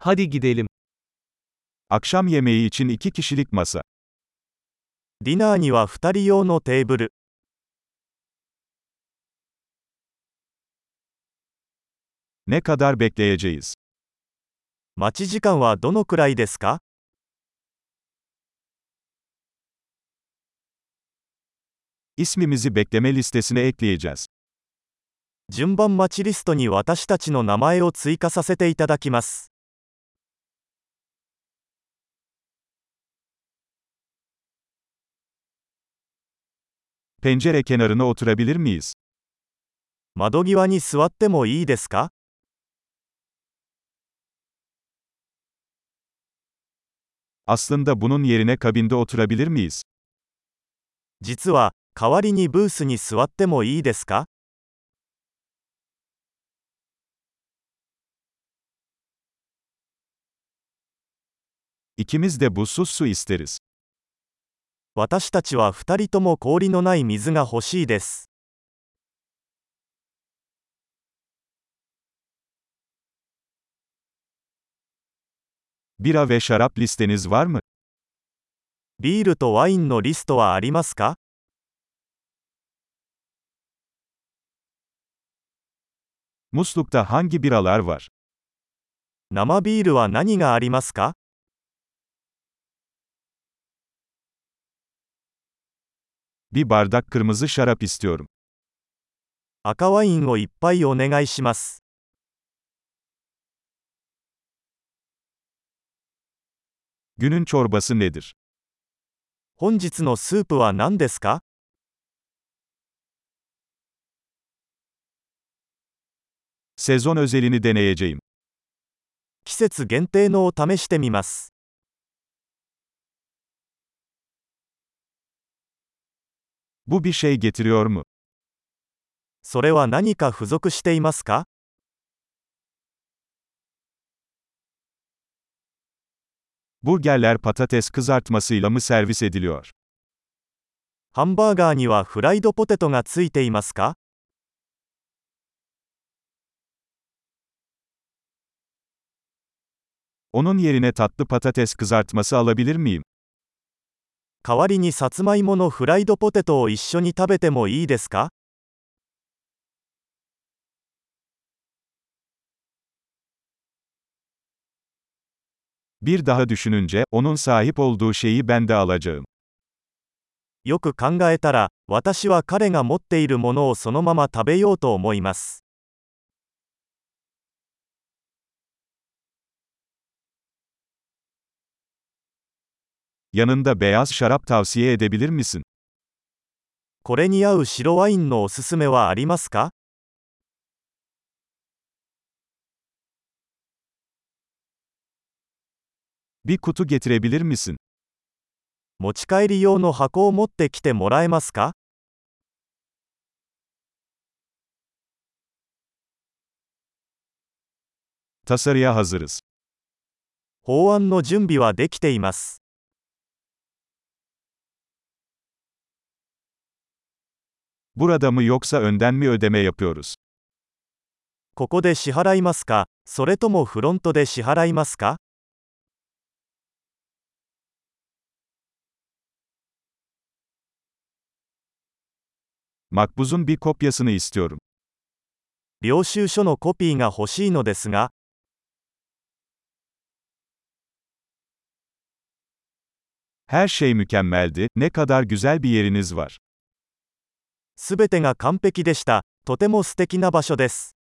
Hadi gidelim. Akşam yemeği için iki kişilik masa. ディナーには2人用のテーブル。Ne kadar bekleyeceğiz? 待ち時間はどのくらいですか İsmimizi bekleme listesine ekleyeceğiz. 順番待ちリストに私たちの名前を追加させていただきます。Pencere kenarına oturabilir miyiz? 窓際に座ってもいいですか Aslında bunun yerine kabinde oturabilir miyiz? 実は、代わりにブースに座ってもいいですか İkimiz de buzsuz su isteriz. 私たちは2人とも氷のない水が欲しいです。Bira ve şarap listeniz var mı? ビールとワインのリストはありますか？Muslukta hangi biralar var? 生ビールは何がありますか？Bir bardak kırmızı şarap istiyorum. 赤ワインをいっぱいお願いします。 Günün çorbası nedir? 本日のスープは何ですか Sezon özelini deneyeceğim. 季節限定のを試してみます。 Bu bir şey getiriyor mu? それは何か付属していますか Burgerler patates kızartmasıyla mı servis ediliyor? ハンバーガーにはフライドポテトがついていますか Onun yerine tatlı patates kızartması alabilir miyim? 代わりにさつまいものフライドポテトを一緒に食べてもいいですか？Bir daha düşününce, onun sahip olduğu şeyi ben de alacağım. よく考えたら、私は彼が持っているものをそのまま食べようと思います。Yanında beyaz şarap tavsiye edebilir misin? これに合う白ワインのおすすめはありますか Bir kutu getirebilir misin? 持ち帰り用の箱を持ってきてもらえますか Tasarıya hazırız. 法案の準備はできています。Burada mı yoksa önden mi ödeme yapıyoruz? ここで支払いますかそれともフロントで支払いますか Makbuzun bir kopyasını istiyorum. 領収書のコピーが欲しいのですが、 Her şey mükemmeldi. Ne kadar güzel bir yeriniz var. すべてが完璧でした。とても素敵な場所です。